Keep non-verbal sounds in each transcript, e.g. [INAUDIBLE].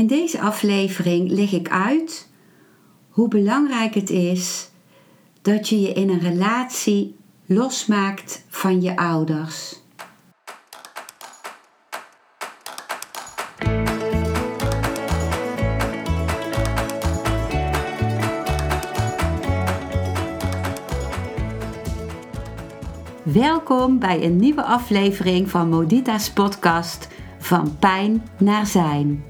In deze aflevering leg ik uit hoe belangrijk het is dat je je in een relatie losmaakt van je ouders. Welkom bij een nieuwe aflevering van Modita's podcast Van Pijn naar Zijn.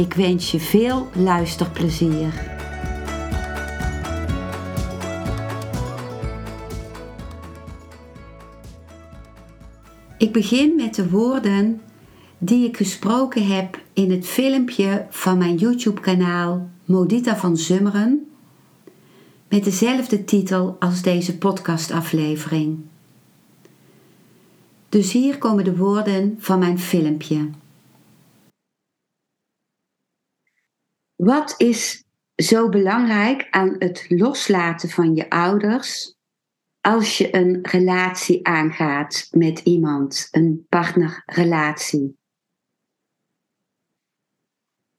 Ik wens je veel luisterplezier. Ik begin met de woorden die ik gesproken heb in het filmpje van mijn YouTube-kanaal Modita van Zummeren met dezelfde titel als deze podcastaflevering. Dus hier komen de woorden van mijn filmpje. Wat is zo belangrijk aan het loslaten van je ouders als je een relatie aangaat met iemand, een partnerrelatie?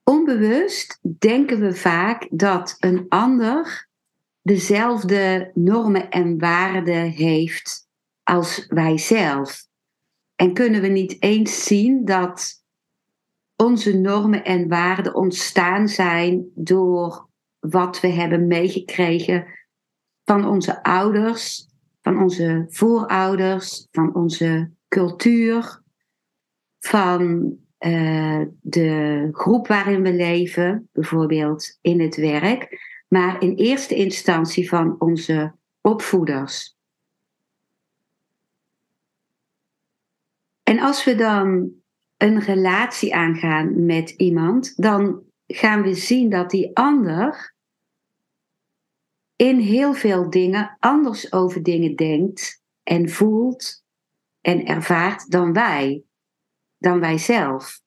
Onbewust denken we vaak dat een ander dezelfde normen en waarden heeft als wij zelf. En kunnen we niet eens zien dat onze normen en waarden ontstaan zijn door wat we hebben meegekregen van onze ouders, van onze voorouders, van onze cultuur, van uh, de groep waarin we leven, bijvoorbeeld in het werk maar in eerste instantie van onze opvoeders. En als we dan een relatie aangaan met iemand, dan gaan we zien dat die ander in heel veel dingen anders over dingen denkt en voelt en ervaart dan wij, dan wij zelf.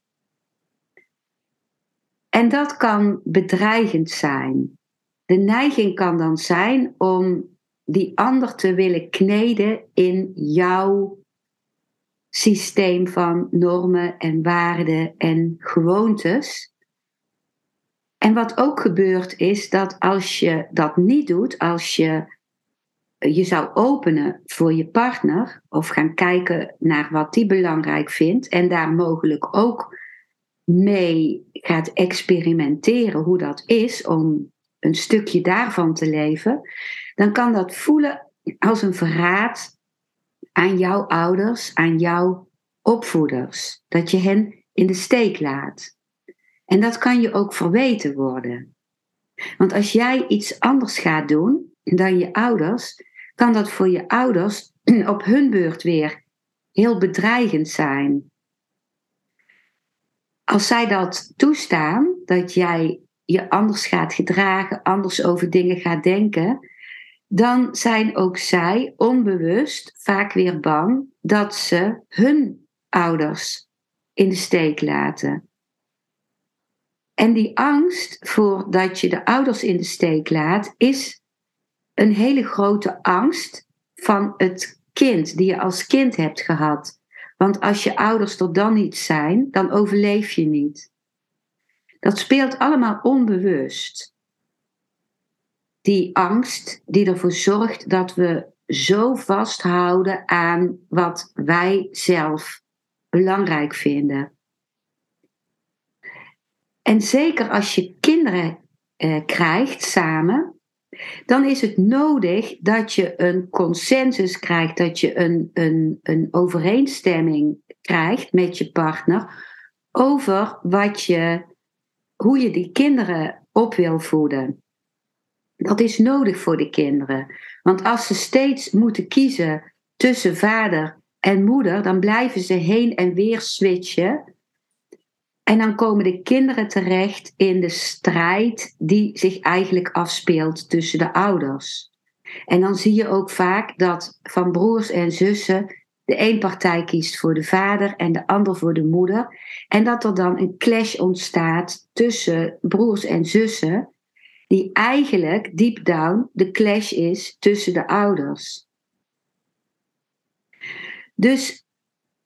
En dat kan bedreigend zijn de neiging kan dan zijn om die ander te willen kneden in jouw systeem van normen en waarden en gewoontes. En wat ook gebeurt is dat als je dat niet doet, als je je zou openen voor je partner of gaan kijken naar wat die belangrijk vindt en daar mogelijk ook mee gaat experimenteren hoe dat is om een stukje daarvan te leven, dan kan dat voelen als een verraad aan jouw ouders, aan jouw opvoeders. Dat je hen in de steek laat. En dat kan je ook verweten worden. Want als jij iets anders gaat doen dan je ouders, kan dat voor je ouders [CLEARS THROAT] op hun beurt weer heel bedreigend zijn. Als zij dat toestaan, dat jij je anders gaat gedragen, anders over dingen gaat denken, dan zijn ook zij onbewust vaak weer bang dat ze hun ouders in de steek laten. En die angst voor dat je de ouders in de steek laat, is een hele grote angst van het kind die je als kind hebt gehad. Want als je ouders er dan niet zijn, dan overleef je niet. Dat speelt allemaal onbewust. Die angst die ervoor zorgt dat we zo vasthouden aan wat wij zelf belangrijk vinden. En zeker als je kinderen eh, krijgt samen, dan is het nodig dat je een consensus krijgt, dat je een, een, een overeenstemming krijgt met je partner over wat je hoe je die kinderen op wil voeden. Dat is nodig voor de kinderen. Want als ze steeds moeten kiezen tussen vader en moeder, dan blijven ze heen en weer switchen. En dan komen de kinderen terecht in de strijd die zich eigenlijk afspeelt tussen de ouders. En dan zie je ook vaak dat van broers en zussen de een partij kiest voor de vader en de ander voor de moeder. En dat er dan een clash ontstaat tussen broers en zussen, die eigenlijk deep down de clash is tussen de ouders. Dus,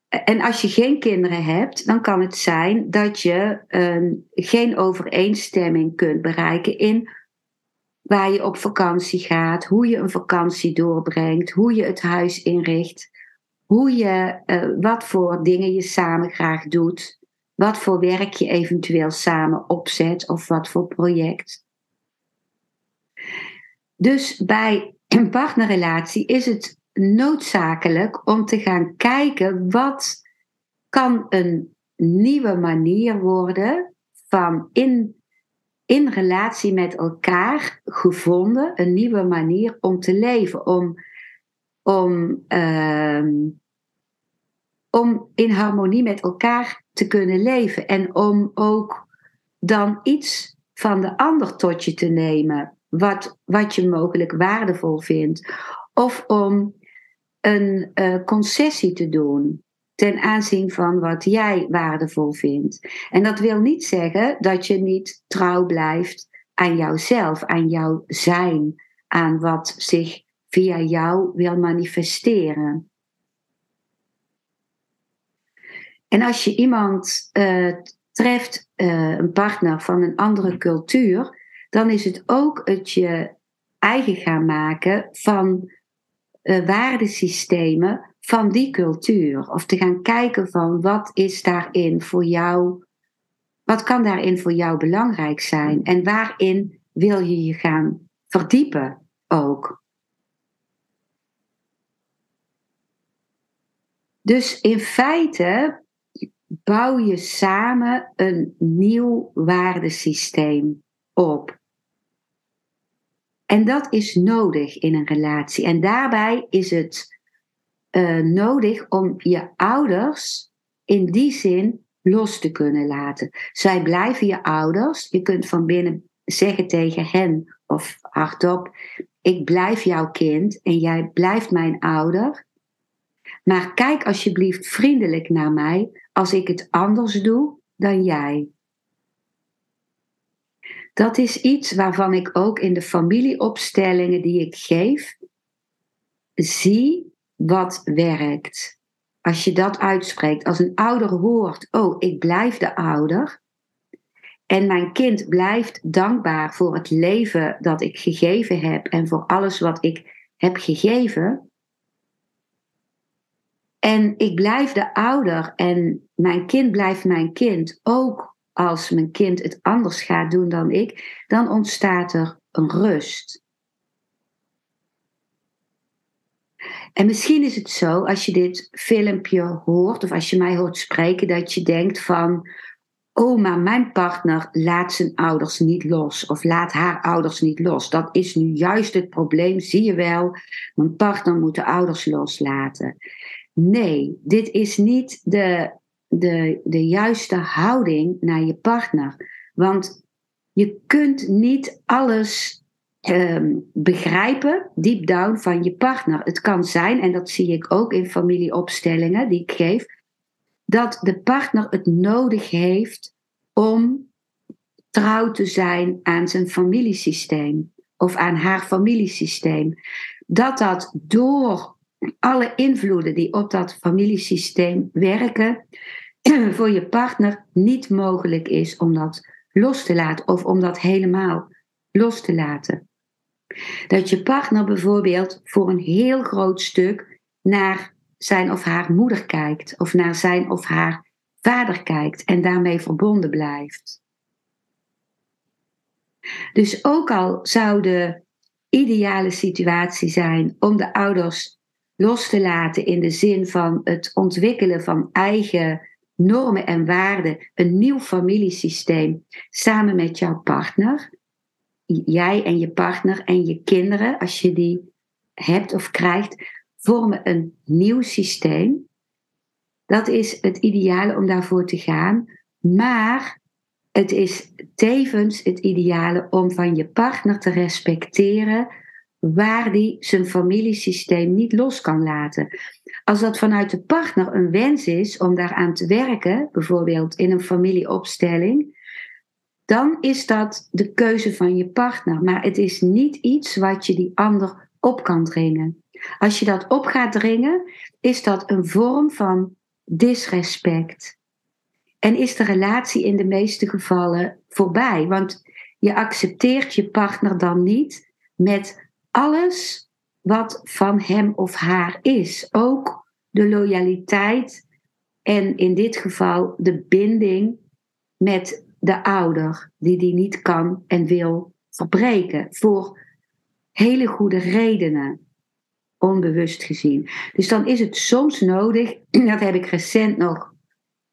en als je geen kinderen hebt, dan kan het zijn dat je uh, geen overeenstemming kunt bereiken in waar je op vakantie gaat, hoe je een vakantie doorbrengt, hoe je het huis inricht, hoe je, uh, wat voor dingen je samen graag doet, wat voor werk je eventueel samen opzet of wat voor project. Dus bij een partnerrelatie is het noodzakelijk om te gaan kijken wat kan een nieuwe manier worden van in, in relatie met elkaar gevonden, een nieuwe manier om te leven, om, om, uh, om in harmonie met elkaar te kunnen leven en om ook dan iets van de ander tot je te nemen, wat, wat je mogelijk waardevol vindt, of om een uh, concessie te doen ten aanzien van wat jij waardevol vindt. En dat wil niet zeggen dat je niet trouw blijft aan jouzelf, aan jouw zijn, aan wat zich via jou wil manifesteren. En als je iemand uh, treft, uh, een partner van een andere cultuur, dan is het ook het je eigen gaan maken van uh, waardesystemen van die cultuur. Of te gaan kijken van wat is daarin voor jou, wat kan daarin voor jou belangrijk zijn en waarin wil je je gaan verdiepen ook. Dus in feite bouw je samen een nieuw waardesysteem op. En dat is nodig in een relatie. En daarbij is het uh, nodig om je ouders in die zin los te kunnen laten. Zij blijven je ouders. Je kunt van binnen zeggen tegen hen of hardop: Ik blijf jouw kind en jij blijft mijn ouder. Maar kijk alsjeblieft vriendelijk naar mij als ik het anders doe dan jij. Dat is iets waarvan ik ook in de familieopstellingen die ik geef, zie wat werkt. Als je dat uitspreekt, als een ouder hoort, oh, ik blijf de ouder. En mijn kind blijft dankbaar voor het leven dat ik gegeven heb en voor alles wat ik heb gegeven. En ik blijf de ouder en mijn kind blijft mijn kind, ook als mijn kind het anders gaat doen dan ik, dan ontstaat er een rust. En misschien is het zo, als je dit filmpje hoort of als je mij hoort spreken, dat je denkt van, oh, maar mijn partner laat zijn ouders niet los of laat haar ouders niet los. Dat is nu juist het probleem, zie je wel. Mijn partner moet de ouders loslaten. Nee, dit is niet de de, de juiste houding naar je partner. Want je kunt niet alles um, begrijpen, deep down, van je partner. Het kan zijn, en dat zie ik ook in familieopstellingen die ik geef, dat de partner het nodig heeft om trouw te zijn aan zijn familiesysteem of aan haar familiesysteem. Dat dat door alle invloeden die op dat familiesysteem werken, [CLEARS THROAT] voor je partner niet mogelijk is om dat los te laten of om dat helemaal los te laten. Dat je partner bijvoorbeeld voor een heel groot stuk naar zijn of haar moeder kijkt of naar zijn of haar vader kijkt en daarmee verbonden blijft. Dus ook al zou de ideale situatie zijn om de ouders los te laten in de zin van het ontwikkelen van eigen normen en waarden, een nieuw familiesysteem samen met jouw partner. Jij en je partner en je kinderen, als je die hebt of krijgt, vormen een nieuw systeem. Dat is het ideale om daarvoor te gaan, Maar het is tevens het ideale om van je partner te respecteren waar die zijn familiesysteem niet los kan laten. Als dat vanuit de partner een wens is om daaraan te werken, bijvoorbeeld in een familieopstelling, dan is dat de keuze van je partner. Maar het is niet iets wat je die ander op kan dringen. Als je dat op gaat dringen, is dat een vorm van disrespect. En is de relatie in de meeste gevallen voorbij. Want je accepteert je partner dan niet met alles wat van hem of haar is. Ook de loyaliteit en in dit geval de binding met de ouder, die die niet kan en wil verbreken. Voor hele goede redenen, onbewust gezien. Dus dan is het soms nodig, [CLEARS THROAT] dat heb ik recent nog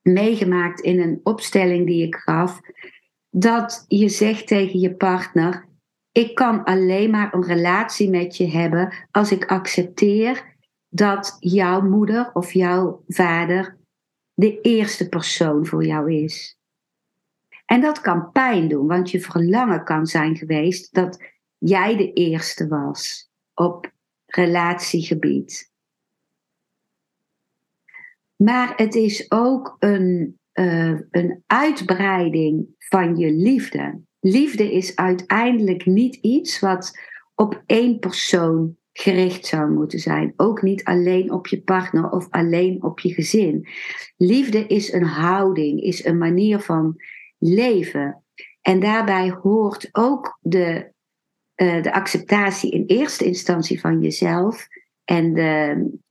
meegemaakt in een opstelling die ik gaf, dat je zegt tegen je partner: Ik kan alleen maar een relatie met je hebben als ik accepteer dat jouw moeder of jouw vader de eerste persoon voor jou is. En dat kan pijn doen, want je verlangen kan zijn geweest dat jij de eerste was op relatiegebied. Maar het is ook een, uh, een uitbreiding van je liefde. Liefde is uiteindelijk niet iets wat op één persoon gericht zou moeten zijn. Ook niet alleen op je partner of alleen op je gezin. Liefde is een houding, is een manier van leven. En daarbij hoort ook de, uh, de acceptatie in eerste instantie van jezelf en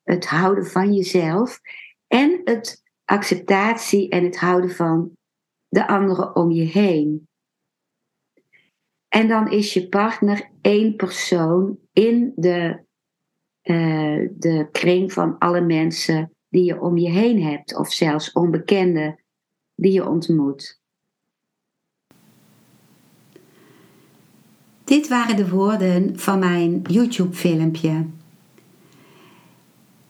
het houden van jezelf en het acceptatie en het houden van de anderen om je heen. En dan is je partner één persoon in de, uh, de kring van alle mensen die je om je heen hebt, of zelfs onbekenden die je ontmoet. Dit waren de woorden van mijn YouTube-filmpje.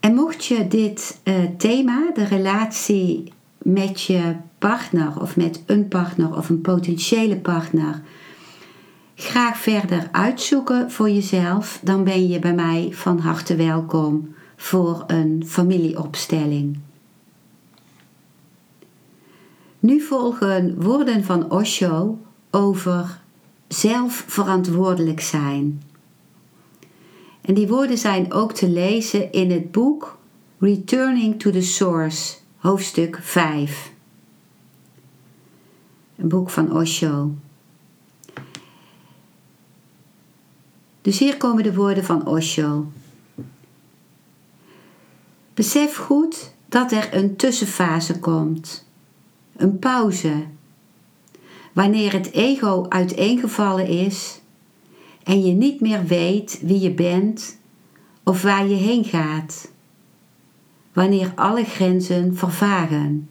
En mocht je dit uh, thema, de relatie met je partner of met een partner of een potentiële partner, graag verder uitzoeken voor jezelf, dan ben je bij mij van harte welkom voor een familieopstelling. Nu volgen woorden van Osho over zelf verantwoordelijk zijn. En die woorden zijn ook te lezen in het boek Returning to the Source, hoofdstuk 5. Een boek van Osho. Dus hier komen de woorden van Osho. Besef goed dat er een tussenfase komt, een pauze, wanneer het ego uiteengevallen is en je niet meer weet wie je bent of waar je heen gaat, wanneer alle grenzen vervagen.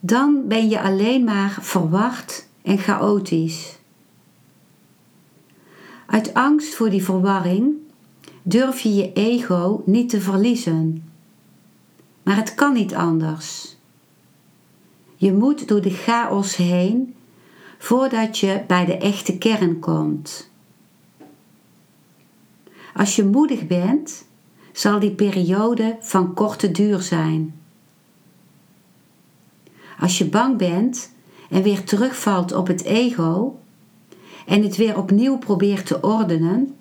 Dan ben je alleen maar verward en chaotisch. Uit angst voor die verwarring durf je je ego niet te verliezen. Maar het kan niet anders. Je moet door de chaos heen voordat je bij de echte kern komt. Als je moedig bent, zal die periode van korte duur zijn. Als je bang bent en weer terugvalt op het ego en het weer opnieuw probeert te ordenen,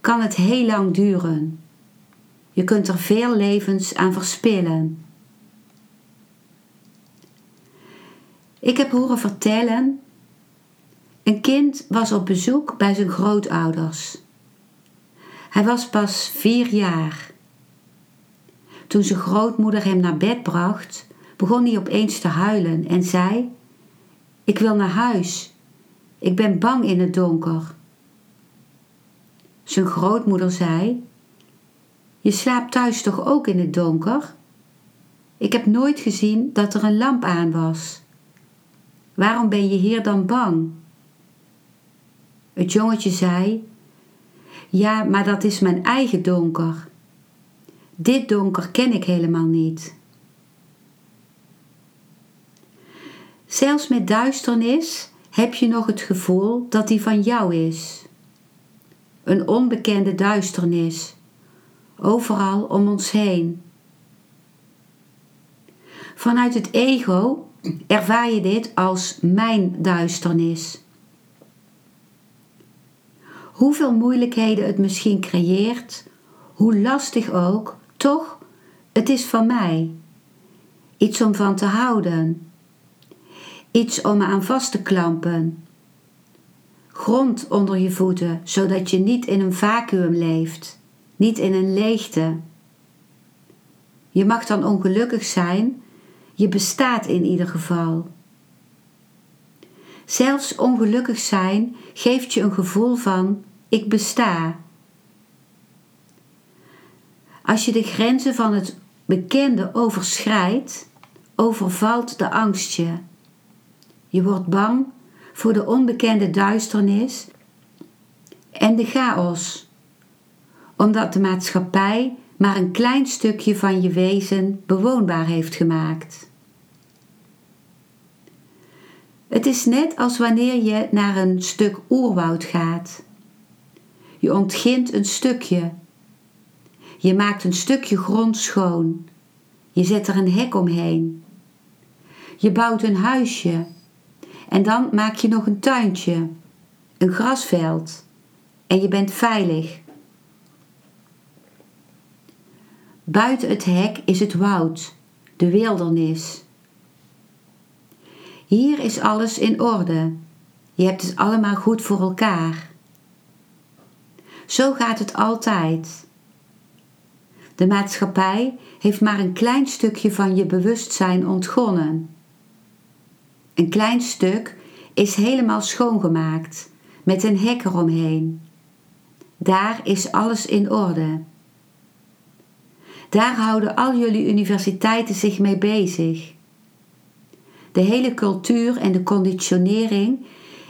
kan het heel lang duren. Je kunt er veel levens aan verspillen. Ik heb horen vertellen, een kind was op bezoek bij zijn grootouders. Hij was pas vier jaar. Toen zijn grootmoeder hem naar bed bracht, begon hij opeens te huilen en zei: Ik wil naar huis. Ik ben bang in het donker. Zijn grootmoeder zei: Je slaapt thuis toch ook in het donker? Ik heb nooit gezien dat er een lamp aan was. Waarom ben je hier dan bang? Het jongetje zei: Ja, maar dat is mijn eigen donker. Dit donker ken ik helemaal niet. Zelfs met duisternis heb je nog het gevoel dat die van jou is. Een onbekende duisternis, overal om ons heen. Vanuit het ego ervaar je dit als mijn duisternis. Hoeveel moeilijkheden het misschien creëert, hoe lastig ook, toch, het is van mij. Iets om van te houden. Iets om aan vast te klampen. Grond onder je voeten, zodat je niet in een vacuüm leeft, niet in een leegte. Je mag dan ongelukkig zijn, je bestaat in ieder geval. Zelfs ongelukkig zijn geeft je een gevoel van ik besta. Als je de grenzen van het bekende overschrijdt, overvalt de angst je. Je wordt bang voor de onbekende duisternis en de chaos, omdat de maatschappij maar een klein stukje van je wezen bewoonbaar heeft gemaakt. Het is net als wanneer je naar een stuk oerwoud gaat. Je ontgint een stukje. Je maakt een stukje grond schoon. Je zet er een hek omheen. Je bouwt een huisje. En dan maak je nog een tuintje, een grasveld. En je bent veilig. Buiten het hek is het woud, de wildernis. Hier is alles in orde. Je hebt het allemaal goed voor elkaar. Zo gaat het altijd. De maatschappij heeft maar een klein stukje van je bewustzijn ontgonnen. Een klein stuk is helemaal schoongemaakt, met een hek eromheen. Daar is alles in orde. Daar houden al jullie universiteiten zich mee bezig. De hele cultuur en de conditionering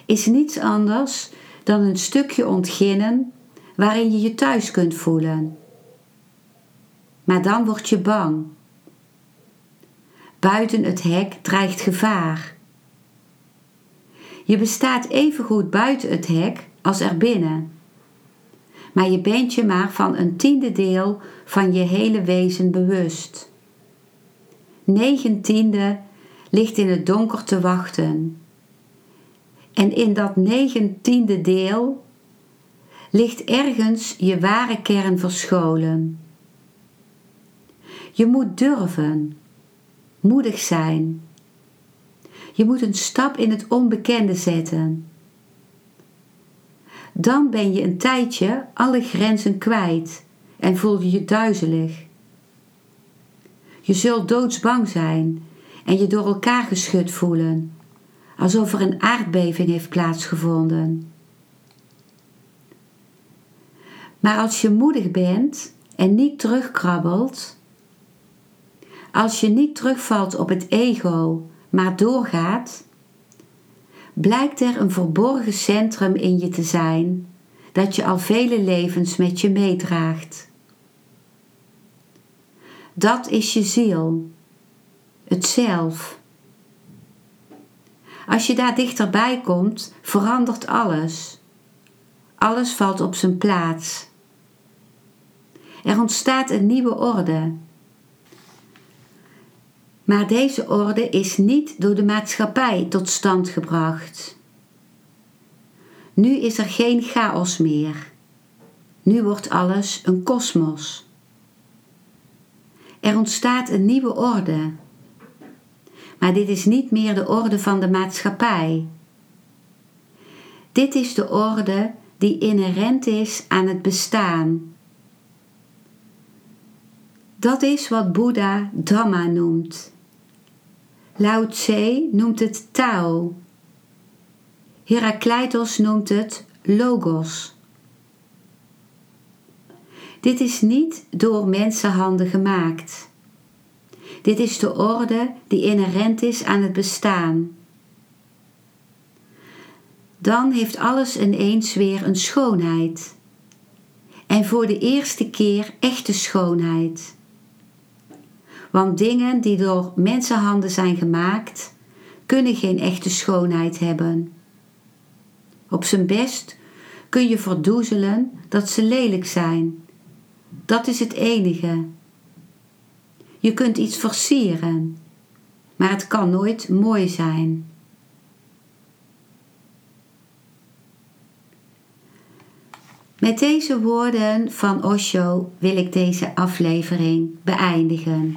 is niets anders dan een stukje ontginnen waarin je je thuis kunt voelen. Maar dan word je bang. Buiten het hek dreigt gevaar. Je bestaat even goed buiten het hek als erbinnen. Maar je bent je maar van een tiende deel van je hele wezen bewust. Negen tiende ligt in het donker te wachten. En in dat negentiende deel ligt ergens je ware kern verscholen. Je moet durven, moedig zijn. Je moet een stap in het onbekende zetten. Dan ben je een tijdje alle grenzen kwijt en voel je je duizelig. Je zult doodsbang zijn en je door elkaar geschud voelen, alsof er een aardbeving heeft plaatsgevonden. Maar als je moedig bent en niet terugkrabbelt, als je niet terugvalt op het ego, maar doorgaat, blijkt er een verborgen centrum in je te zijn dat je al vele levens met je meedraagt. Dat is je ziel, het zelf. Als je daar dichterbij komt, verandert alles. Alles valt op zijn plaats. Er ontstaat een nieuwe orde. Maar deze orde is niet door de maatschappij tot stand gebracht. Nu is er geen chaos meer. Nu wordt alles een kosmos. Er ontstaat een nieuwe orde. Maar dit is niet meer de orde van de maatschappij. Dit is de orde die inherent is aan het bestaan. Dat is wat Boeddha Dhamma noemt. Lao Tse noemt het Tao. Herakleitos noemt het Logos. Dit is niet door mensenhanden gemaakt. Dit is de orde die inherent is aan het bestaan. Dan heeft alles ineens weer een schoonheid. En voor de eerste keer echte schoonheid. Want dingen die door mensenhanden zijn gemaakt, kunnen geen echte schoonheid hebben. Op zijn best kun je verdoezelen dat ze lelijk zijn. Dat is het enige. Je kunt iets versieren, maar het kan nooit mooi zijn. Met deze woorden van Osho wil ik deze aflevering beëindigen.